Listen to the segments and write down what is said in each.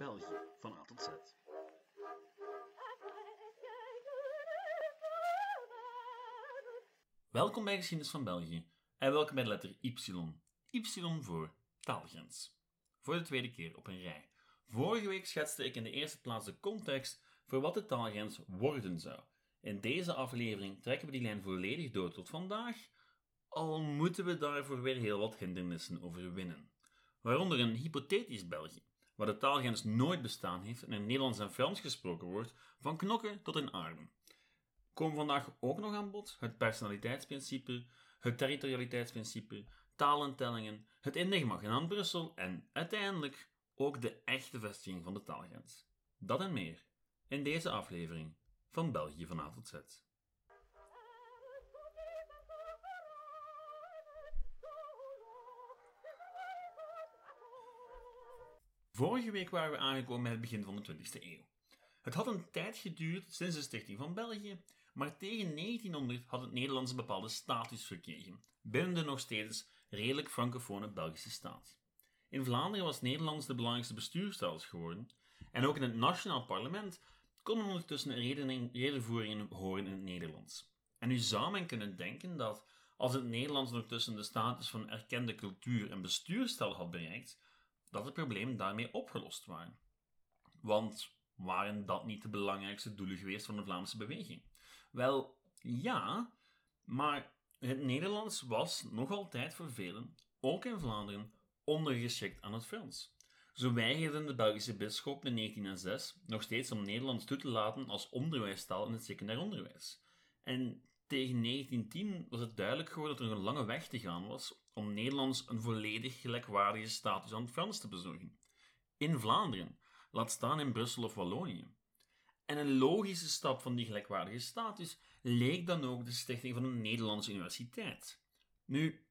België van A tot Z. Welkom bij Geschiedenis van België en welkom bij de letter Y. Y voor taalgrens. Voor de tweede keer op een rij. Vorige week schetste ik in de eerste plaats de context voor wat de taalgrens worden zou. In deze aflevering trekken we die lijn volledig door tot vandaag, al moeten we daarvoor weer heel wat hindernissen overwinnen. Waaronder een hypothetisch België, waar de taalgrens nooit bestaan heeft en in Nederlands en Frans gesproken wordt, van knokken tot in aarde. Komen vandaag ook nog aan bod het personaliteitsprincipe, het territorialiteitsprincipe, talentellingen, het enigma genaamd Brussel en uiteindelijk ook de echte vestiging van de taalgrens. Dat en meer in deze aflevering van België van A tot Z. Vorige week waren we aangekomen bij het begin van de 20e eeuw. Het had een tijd geduurd sinds de stichting van België, maar tegen 1900 had het Nederlands een bepaalde status verkregen, binnen de nog steeds redelijk francofone Belgische staat. In Vlaanderen was Nederlands de belangrijkste bestuurstaal geworden, en ook in het nationaal parlement kon men ondertussen redenvoeringen horen in het Nederlands. En nu zou men kunnen denken dat, als het Nederlands ondertussen de status van erkende cultuur en bestuurstaal had bereikt, dat het probleem daarmee opgelost waren. Want waren dat niet de belangrijkste doelen geweest van de Vlaamse beweging? Wel, ja, maar het Nederlands was nog altijd voor velen, ook in Vlaanderen, ondergeschikt aan het Frans. Zo weigerden de Belgische bisschoppen in 1906 nog steeds om Nederlands toe te laten als onderwijstaal in het secundair onderwijs. En tegen 1910 was het duidelijk geworden dat er een lange weg te gaan was om Nederlands een volledig gelijkwaardige status aan het Frans te bezorgen. In Vlaanderen, laat staan in Brussel of Wallonië. En een logische stap van die gelijkwaardige status leek dan ook de stichting van een Nederlandse universiteit. Nu,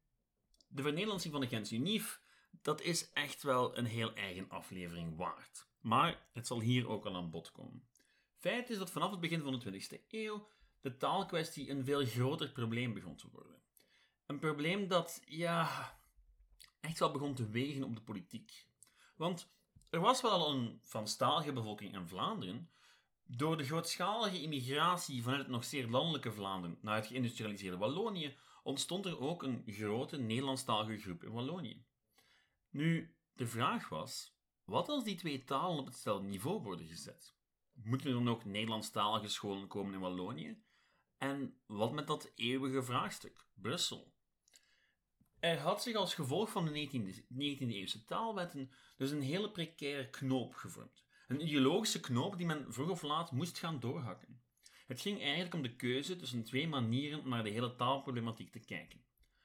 de vernederlandsing van de Gens Unief, dat is echt wel een heel eigen aflevering waard. Maar het zal hier ook al aan bod komen. Feit is dat vanaf het begin van de 20e eeuw de taalkwestie een veel groter probleem begon te worden. Een probleem dat, ja, echt wel begon te wegen op de politiek. Want er was wel een Franstalige bevolking in Vlaanderen. Door de grootschalige immigratie vanuit het nog zeer landelijke Vlaanderen naar het geïndustrialiseerde Wallonië ontstond er ook een grote Nederlandstalige groep in Wallonië. Nu, de vraag was, wat als die twee talen op hetzelfde niveau worden gezet? Moeten er dan ook Nederlandstalige scholen komen in Wallonië? En wat met dat eeuwige vraagstuk, Brussel? Er had zich als gevolg van de 19e-eeuwse taalwetten dus een hele precaire knoop gevormd. Een ideologische knoop die men vroeg of laat moest gaan doorhakken. Het ging eigenlijk om de keuze tussen twee manieren om naar de hele taalproblematiek te kijken.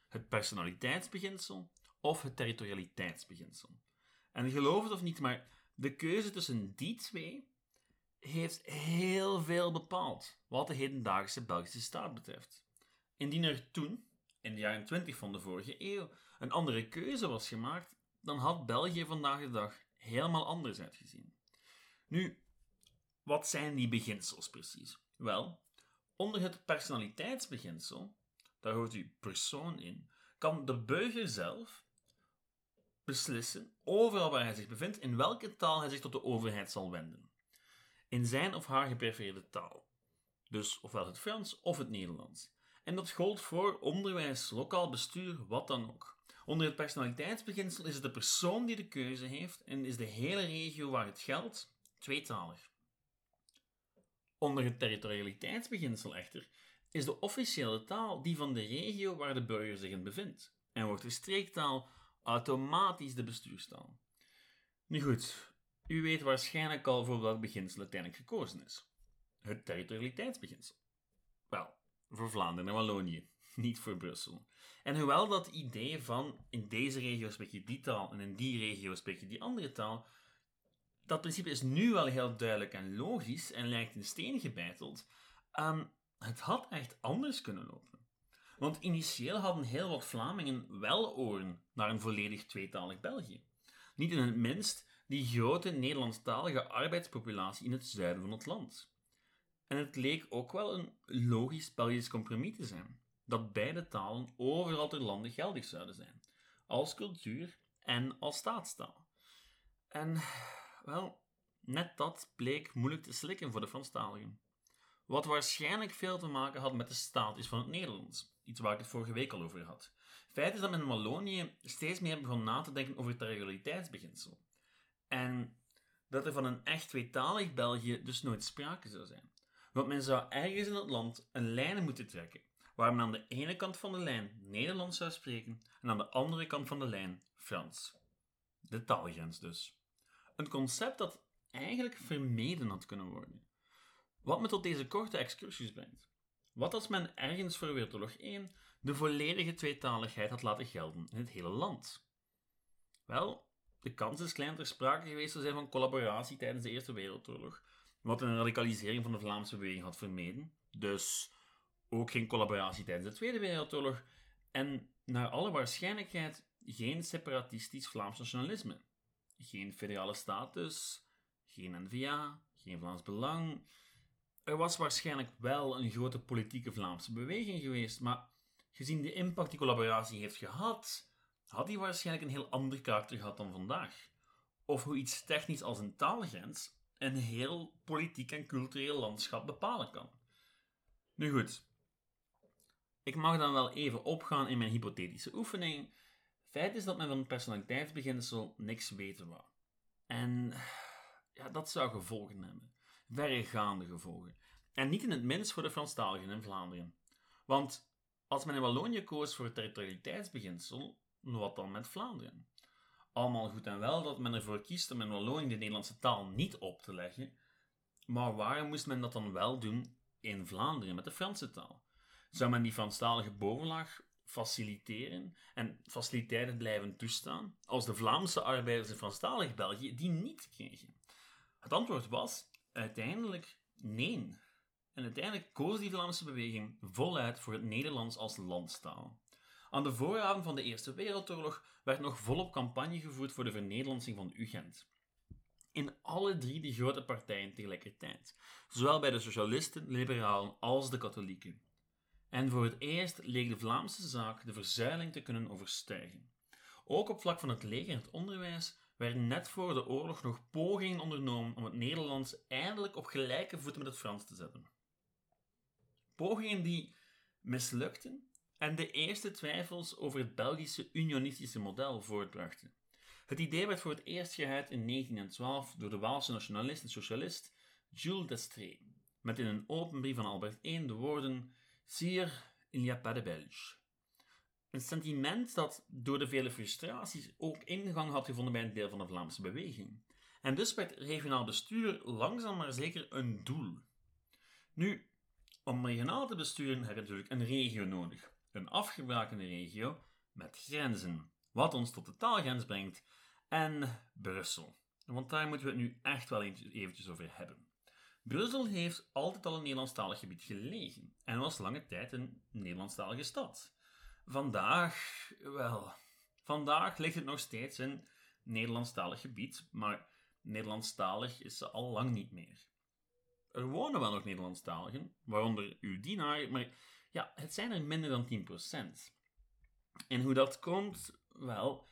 Het personaliteitsbeginsel of het territorialiteitsbeginsel. En geloof het of niet, maar de keuze tussen die twee heeft heel veel bepaald wat de hedendaagse Belgische staat betreft. Indien er toen, in de jaren 20 van de vorige eeuw, een andere keuze was gemaakt, dan had België vandaag de dag helemaal anders uitgezien. Nu, wat zijn die beginsels precies? Wel, onder het personaliteitsbeginsel, daar hoort u persoon in, kan de burger zelf beslissen, overal waar hij zich bevindt, in welke taal hij zich tot de overheid zal wenden in zijn of haar geprefereerde taal. Dus ofwel het Frans of het Nederlands. En dat gold voor onderwijs, lokaal bestuur, wat dan ook. Onder het personaliteitsbeginsel is het de persoon die de keuze heeft en is de hele regio waar het geldt tweetalig. Onder het territorialiteitsbeginsel echter is de officiële taal die van de regio waar de burger zich in bevindt en wordt de streektaal automatisch de bestuurstaal. Nu goed, u weet waarschijnlijk al voor welk beginsel uiteindelijk gekozen is. Het territorialiteitsbeginsel. Wel, voor Vlaanderen en Wallonië, niet voor Brussel. En hoewel dat idee van in deze regio spreek je die taal en in die regio spreek je die andere taal, dat principe is nu wel heel duidelijk en logisch en lijkt in steen gebeiteld, um, het had echt anders kunnen lopen. Want initieel hadden heel wat Vlamingen wel oren naar een volledig tweetalig België. Niet in het minst die grote Nederlandstalige arbeidspopulatie in het zuiden van het land. En het leek ook wel een logisch Belgisch compromis te zijn, dat beide talen overal ter lande geldig zouden zijn, als cultuur en als staatstaal. En, wel, net dat bleek moeilijk te slikken voor de Franstaligen. Wat waarschijnlijk veel te maken had met de status van het Nederlands, iets waar ik het vorige week al over had. Feit is dat men in Wallonië steeds meer begon na te denken over het regulariteitsbeginsel. En dat er van een echt tweetalig België dus nooit sprake zou zijn. Want men zou ergens in het land een lijn moeten trekken, waar men aan de ene kant van de lijn Nederlands zou spreken en aan de andere kant van de lijn Frans. De taalgrens dus. Een concept dat eigenlijk vermeden had kunnen worden. Wat me tot deze korte excursies brengt. Wat als men ergens voor Wereldoorlog 1 de volledige tweetaligheid had laten gelden in het hele land? Wel, de kans is klein ter sprake geweest te zijn van collaboratie tijdens de Eerste Wereldoorlog, wat een radicalisering van de Vlaamse beweging had vermeden. Dus ook geen collaboratie tijdens de Tweede Wereldoorlog en naar alle waarschijnlijkheid geen separatistisch Vlaams nationalisme. Geen federale status, geen NVA, geen Vlaams Belang. Er was waarschijnlijk wel een grote politieke Vlaamse beweging geweest, maar gezien de impact die collaboratie heeft gehad, had die waarschijnlijk een heel ander karakter gehad dan vandaag. Of hoe iets technisch als een taalgrens een heel politiek en cultureel landschap bepalen kan. Nu goed, ik mag dan wel even opgaan in mijn hypothetische oefening. Feit is dat men van het personaliteitsbeginsel niks weten wou. En ja, dat zou gevolgen hebben. Verregaande gevolgen. En niet in het minst voor de Franstaligen in Vlaanderen. Want als men in Wallonië koos voor het territorialiteitsbeginsel, wat dan met Vlaanderen? Allemaal goed en wel dat men ervoor kiest om in Wallonië de Nederlandse taal niet op te leggen, maar waarom moest men dat dan wel doen in Vlaanderen met de Franse taal? Zou men die Franstalige bovenlaag faciliteren en faciliteiten blijven toestaan als de Vlaamse arbeiders in Franstalig België die niet kregen? Het antwoord was uiteindelijk nee. En uiteindelijk koos die Vlaamse beweging voluit voor het Nederlands als landstaal. Aan de vooravond van de Eerste Wereldoorlog werd nog volop campagne gevoerd voor de vernederlandsing van UGent. In alle drie die grote partijen tegelijkertijd, zowel bij de socialisten, liberalen als de katholieken. En voor het eerst leek de Vlaamse zaak de verzuiling te kunnen overstijgen. Ook op vlak van het leger en het onderwijs werden net voor de oorlog nog pogingen ondernomen om het Nederlands eindelijk op gelijke voeten met het Frans te zetten. Pogingen die mislukten en de eerste twijfels over het Belgische unionistische model voortbrachten. Het idee werd voor het eerst geuit in 1912 door de Waalse nationalist en socialist Jules Destrée, met in een open brief van Albert I de woorden Sire, il n'y a pas de Belge. Een sentiment dat door de vele frustraties ook ingang had gevonden bij een deel van de Vlaamse beweging. En dus werd regionaal bestuur langzaam maar zeker een doel. Nu, om regionaal te besturen heb je natuurlijk een regio nodig. Een afgebakende regio met grenzen. Wat ons tot de taalgrens brengt. En Brussel. Want daar moeten we het nu echt wel eventjes over hebben. Brussel heeft altijd al een Nederlandstalig gebied gelegen en was lange tijd een Nederlandstalige stad. Vandaag, wel, vandaag ligt het nog steeds een Nederlandstalig gebied, maar Nederlandstalig is ze al lang niet meer. Er wonen wel nog Nederlandstaligen, waaronder uw dienaar, maar ja, het zijn er minder dan 10%. En hoe dat komt? Wel,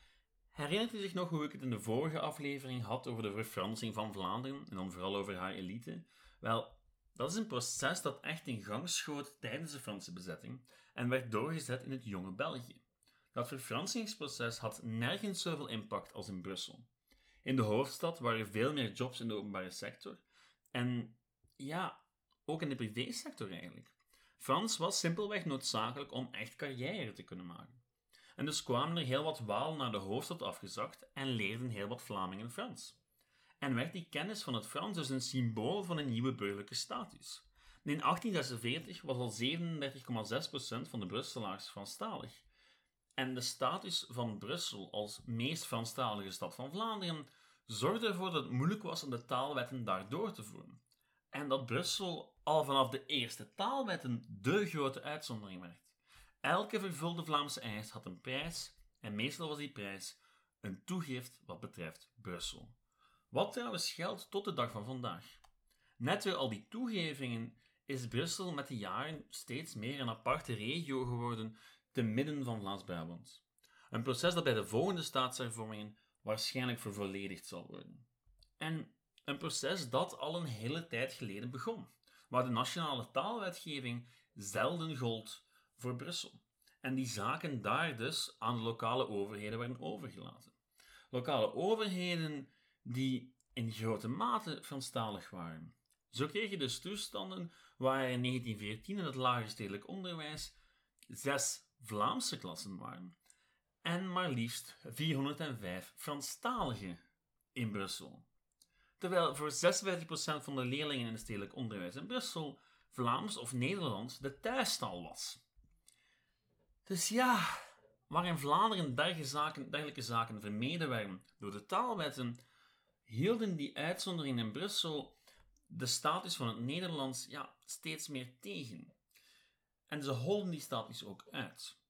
herinnert u zich nog hoe ik het in de vorige aflevering had over de verfransing van Vlaanderen en dan vooral over haar elite? Wel, dat is een proces dat echt in gang schoot tijdens de Franse bezetting en werd doorgezet in het jonge België. Dat verfransingsproces had nergens zoveel impact als in Brussel. In de hoofdstad waren veel meer jobs in de openbare sector en ja, ook in de privésector eigenlijk. Frans was simpelweg noodzakelijk om echt carrière te kunnen maken. En dus kwamen er heel wat Walen naar de hoofdstad afgezakt en leerden heel wat Vlamingen Frans. En werd die kennis van het Frans dus een symbool van een nieuwe burgerlijke status. in 1846 was al 37,6% van de Brusselaars Franstalig. En de status van Brussel als meest Franstalige stad van Vlaanderen zorgde ervoor dat het moeilijk was om de taalwetten daar door te voeren. En dat Brussel al vanaf de eerste taalwetten de grote uitzondering werd. Elke vervulde Vlaamse eis had een prijs en meestal was die prijs een toegift wat betreft Brussel. Wat trouwens geldt tot de dag van vandaag. Net door al die toegevingen is Brussel met de jaren steeds meer een aparte regio geworden te midden van Vlaams-Brabant. Een proces dat bij de volgende staatshervormingen waarschijnlijk vervolledigd zal worden. En Een proces dat al een hele tijd geleden begon, waar de nationale taalwetgeving zelden gold voor Brussel. En die zaken daar dus aan de lokale overheden werden overgelaten. Lokale overheden die in grote mate Franstalig waren. Zo kreeg je dus toestanden waar in 1914 in het lager stedelijk onderwijs zes Vlaamse klassen waren en maar liefst 405 Franstaligen in Brussel. Terwijl voor 56% van de leerlingen in het stedelijk onderwijs in Brussel Vlaams of Nederlands de thuistaal was. Dus ja, waar in Vlaanderen dergelijke zaken, zaken vermeden werden door de taalwetten, hielden die uitzonderingen in Brussel de status van het Nederlands ja, steeds meer tegen. En ze holden die status ook uit.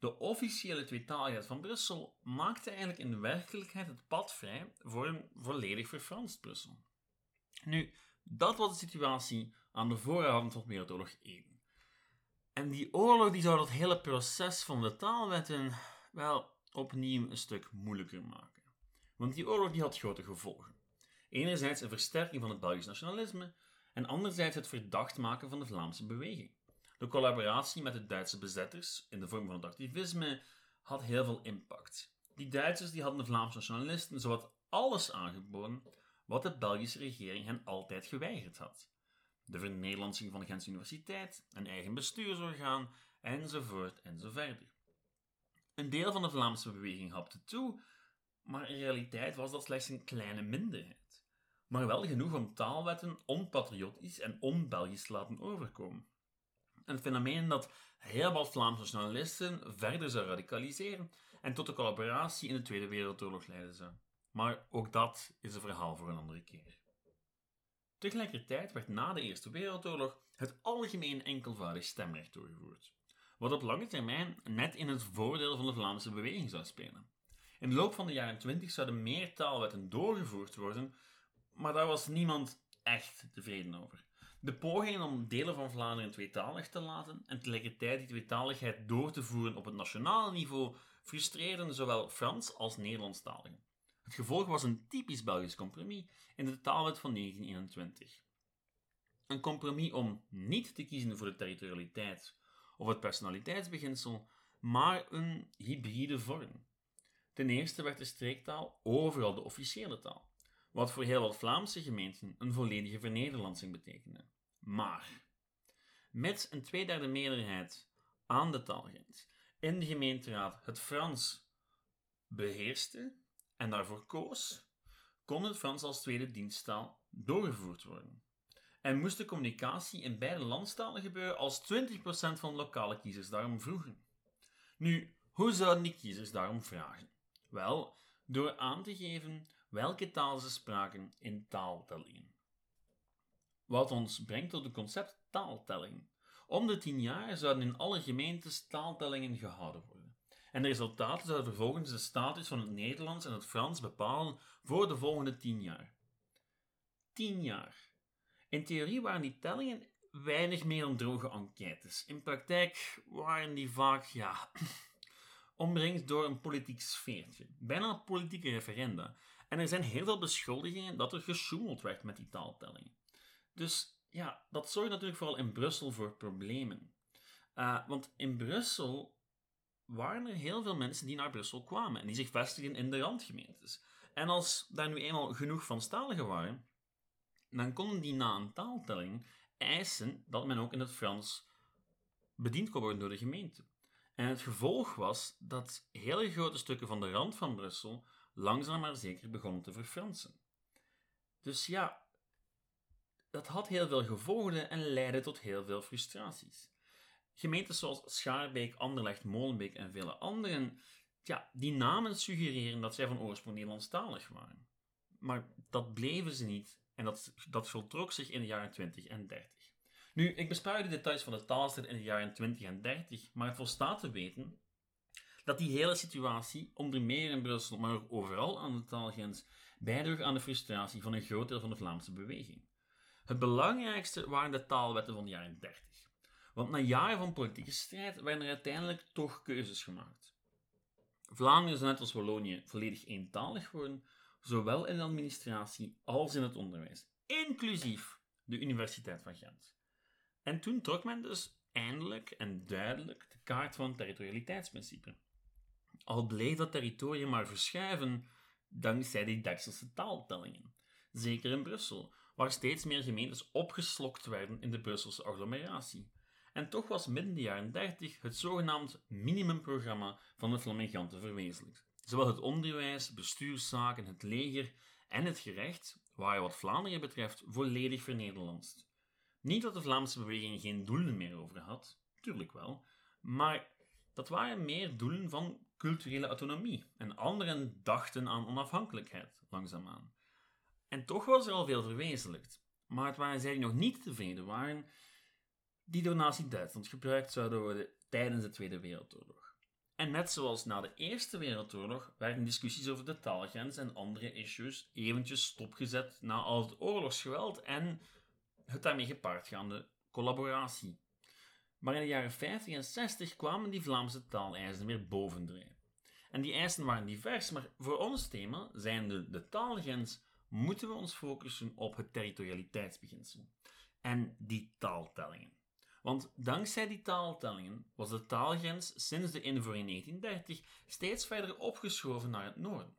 De officiële tweetaligheid van Brussel maakte eigenlijk in de werkelijkheid het pad vrij voor een volledig verfranst Brussel. Nu, dat was de situatie aan de vooravond van Wereldoorlog 1. En die oorlog die zou dat hele proces van de taalwetten wel opnieuw een stuk moeilijker maken. Want die oorlog die had grote gevolgen. Enerzijds een versterking van het Belgisch nationalisme en anderzijds het verdacht maken van de Vlaamse beweging. De collaboratie met de Duitse bezetters in de vorm van het activisme had heel veel impact. Die Duitsers die hadden de Vlaamse nationalisten zowat alles aangeboden wat de Belgische regering hen altijd geweigerd had. De vernederlandsing van de Gentse Universiteit, een eigen bestuursorgaan, enzovoort enzoverder. Een deel van de Vlaamse beweging hapte toe, maar in realiteit was dat slechts een kleine minderheid. Maar wel genoeg om taalwetten onpatriotisch en on-Belgisch te laten overkomen. Een fenomeen dat heel wat Vlaamse nationalisten verder zou radicaliseren en tot de collaboratie in de Tweede Wereldoorlog leiden zou. Maar ook dat is een verhaal voor een andere keer. Tegelijkertijd werd na de Eerste Wereldoorlog het algemeen enkelvoudig stemrecht doorgevoerd, wat op lange termijn net in het voordeel van de Vlaamse beweging zou spelen. In de loop van de jaren 20 zouden meer taalwetten doorgevoerd worden, maar daar was niemand echt tevreden over. De pogingen om delen van Vlaanderen tweetalig te laten en tegelijkertijd die tweetaligheid door te voeren op het nationale niveau frustreerden zowel Frans als Nederlandstaligen. Het gevolg was een typisch Belgisch compromis in de taalwet van 1921. Een compromis om niet te kiezen voor de territorialiteit of het personaliteitsbeginsel, maar een hybride vorm. Ten eerste werd de streektaal overal de officiële taal wat voor heel wat Vlaamse gemeenten een volledige vernederlandsing betekende. Maar, met een tweederde meerderheid aan de taalgrens in de gemeenteraad het Frans beheerste en daarvoor koos, kon het Frans als tweede diensttaal doorgevoerd worden. En moest de communicatie in beide landstalen gebeuren als 20% van lokale kiezers daarom vroegen. Nu, hoe zouden die kiezers daarom vragen? Wel, door aan te geven welke taal ze spraken in taaltellingen. Wat ons brengt tot het concept taaltelling. Om de tien jaar zouden in alle gemeentes taaltellingen gehouden worden. En de resultaten zouden vervolgens de status van het Nederlands en het Frans bepalen voor de volgende tien jaar. Tien jaar. In theorie waren die tellingen weinig meer dan droge enquêtes. In praktijk waren die vaak, ja, omringd door een politiek sfeertje. Bijna politieke referenda. En er zijn heel veel beschuldigingen dat er gesjoemeld werd met die taaltellingen. Dus ja, dat zorgt natuurlijk vooral in Brussel voor problemen. Uh, want in Brussel waren er heel veel mensen die naar Brussel kwamen en die zich vestigden in de randgemeentes. En als daar nu eenmaal genoeg van staligen waren, dan konden die na een taaltelling eisen dat men ook in het Frans bediend kon worden door de gemeente. En het gevolg was dat hele grote stukken van de rand van Brussel langzaam maar zeker begonnen te verfransen. Dus ja, dat had heel veel gevolgen en leidde tot heel veel frustraties. Gemeentes zoals Schaarbeek, Anderlecht, Molenbeek en vele anderen, ja, die namen suggereren dat zij van oorsprong Nederlandstalig waren. Maar dat bleven ze niet en dat, dat voltrok zich in de jaren 20 en 30. Nu, ik bespaar de details van de taalstrijd in de jaren 20 en 30, maar het volstaat te weten dat die hele situatie, onder meer in Brussel, maar overal aan de taalgrens, bijdroeg aan de frustratie van een groot deel van de Vlaamse beweging. Het belangrijkste waren de taalwetten van de jaren 30. Want na jaren van politieke strijd werden er uiteindelijk toch keuzes gemaakt. Vlaanderen is net als Wallonië volledig eentalig geworden, zowel in de administratie als in het onderwijs, inclusief de Universiteit van Gent. En toen trok men dus eindelijk en duidelijk de kaart van het territorialiteitsprincipe. Al bleef dat territorium maar verschuiven dankzij die Dekselse taaltellingen. Zeker in Brussel, waar steeds meer gemeentes opgeslokt werden in de Brusselse agglomeratie. En toch was midden de jaren 30 het zogenaamd minimumprogramma van de Flaminganten verwezenlijkt. Zowel het onderwijs, bestuurszaken, het leger en het gerecht waren wat Vlaanderen betreft volledig vernederlandst. Niet dat de Vlaamse beweging geen doelen meer over had, tuurlijk wel, maar dat waren meer doelen van culturele autonomie en anderen dachten aan onafhankelijkheid, langzaamaan. En toch was er al veel verwezenlijkt, maar het waren zij die nog niet tevreden waren, die door Nazi-Duitsland gebruikt zouden worden tijdens de Tweede Wereldoorlog. En net zoals na de Eerste Wereldoorlog werden discussies over de taalgrens en andere issues eventjes stopgezet na al het oorlogsgeweld en het daarmee gepaardgaande collaboratie. Maar in de jaren 50 en 60 kwamen die Vlaamse taaleisen weer bovendrijven. En die eisen waren divers, maar voor ons thema, zijn de, de taalgrens, moeten we ons focussen op het territorialiteitsbeginsel en die taaltellingen. Want dankzij die taaltellingen was de taalgrens sinds de invoering in 1930 steeds verder opgeschoven naar het noorden.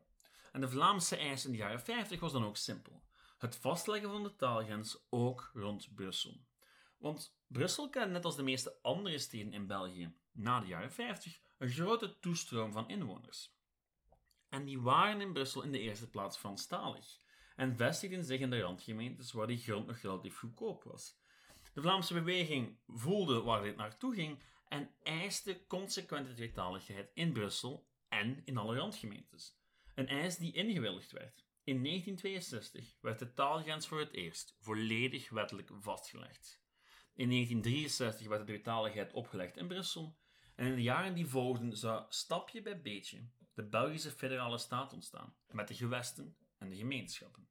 En de Vlaamse eis in de jaren 50 was dan ook simpel. Het vastleggen van de taalgrens ook rond Brussel. Want Brussel kent net als de meeste andere steden in België na de jaren 50 een grote toestroom van inwoners. En die waren in Brussel in de eerste plaats Franstalig en vestigden zich in de randgemeentes waar die grond nog relatief goedkoop was. De Vlaamse beweging voelde waar dit naartoe ging en eiste consequente tweetaligheid in Brussel en in alle randgemeentes. Een eis die ingewilligd werd. In 1962 werd de taalgrens voor het eerst volledig wettelijk vastgelegd. In 1963 werd de tweetaligheid opgelegd in Brussel en in de jaren die volgden zou stapje bij beetje de Belgische federale staat ontstaan, met de gewesten en de gemeenschappen.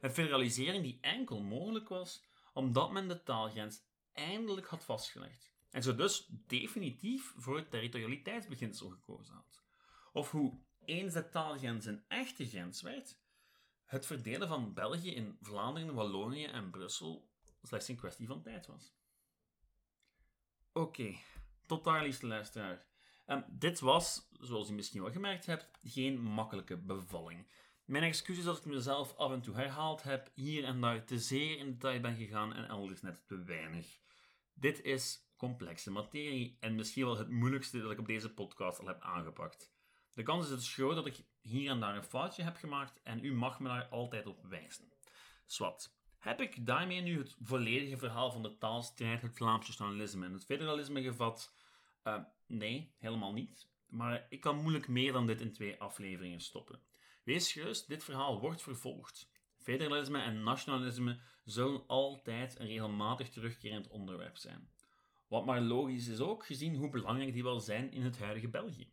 Een federalisering die enkel mogelijk was omdat men de taalgrens eindelijk had vastgelegd en zo dus definitief voor het territorialiteitsbeginsel gekozen had. Of hoe eens de taalgrens een echte grens werd, het verdelen van België in Vlaanderen, Wallonië en Brussel slechts een kwestie van tijd was. Oké, tot daar, liefste luisteraar. Um, dit was, zoals u misschien wel gemerkt hebt, geen makkelijke bevalling. Mijn excuses dat ik mezelf af en toe herhaald heb, hier en daar te zeer in detail ben gegaan en elders net te weinig. Dit is complexe materie en misschien wel het moeilijkste dat ik op deze podcast al heb aangepakt. De kans is dus groot dat ik hier en daar een foutje heb gemaakt en u mag me daar altijd op wijzen. Swat. Heb ik daarmee nu het volledige verhaal van de taalstrijd, het Vlaams nationalisme en het federalisme gevat? Uh, nee, helemaal niet. Maar ik kan moeilijk meer dan dit in twee afleveringen stoppen. Wees gerust, dit verhaal wordt vervolgd. Federalisme en nationalisme zullen altijd een regelmatig terugkerend onderwerp zijn. Wat maar logisch is ook, gezien hoe belangrijk die wel zijn in het huidige België.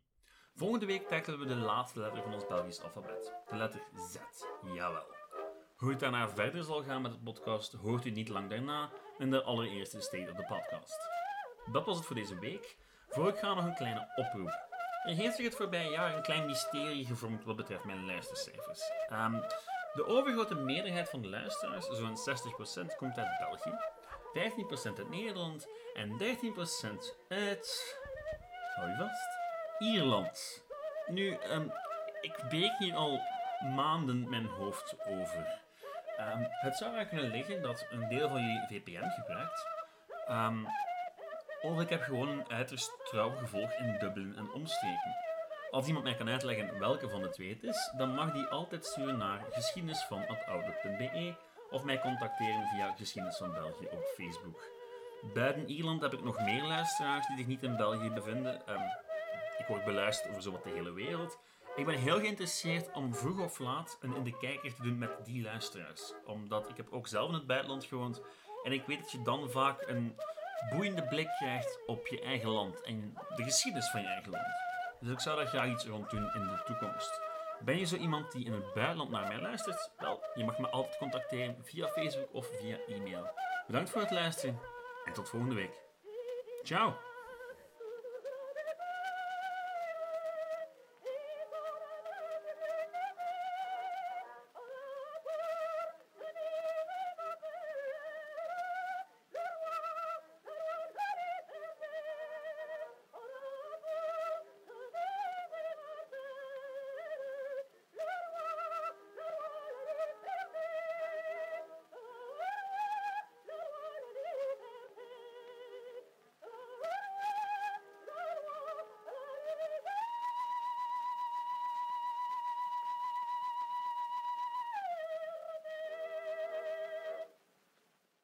Volgende week tackelen we de laatste letter van ons Belgisch alfabet, de letter Z. Jawel. Hoe het daarna verder zal gaan met de podcast, hoort u niet lang daarna in de allereerste State of the Podcast. Dat was het voor deze week. Voor ik ga nog een kleine oproep. Er heeft zich het voorbije jaar een klein mysterie gevormd wat betreft mijn luistercijfers. Um, de overgrote meerderheid van de luisteraars, zo'n 60%, komt uit België, 15% uit Nederland en 13% uit. hou je vast? Ierland. Nu, um, ik breek hier al maanden mijn hoofd over. Um, het zou er kunnen liggen dat een deel van jullie VPN gebruikt. Um, of ik heb gewoon een uiterst trouw gevolg in Dublin en omstreken. Als iemand mij kan uitleggen welke van de twee het is, dan mag die altijd sturen naar geschiedenisvan.outlook.be of mij contacteren via Geschiedenis van België op Facebook. Buiten Ierland heb ik nog meer luisteraars die zich niet in België bevinden. Um, ik word beluisterd over zowat de hele wereld. Ik ben heel geïnteresseerd om vroeg of laat een in de kijker te doen met die luisteraars. Omdat ik heb ook zelf in het buitenland gewoond en ik weet dat je dan vaak een boeiende blik krijgt op je eigen land en de geschiedenis van je eigen land. Dus ik zou daar graag iets rond doen in de toekomst. Ben je zo iemand die in het buitenland naar mij luistert? Wel, je mag me altijd contacteren via Facebook of via e-mail. Bedankt voor het luisteren en tot volgende week. Ciao!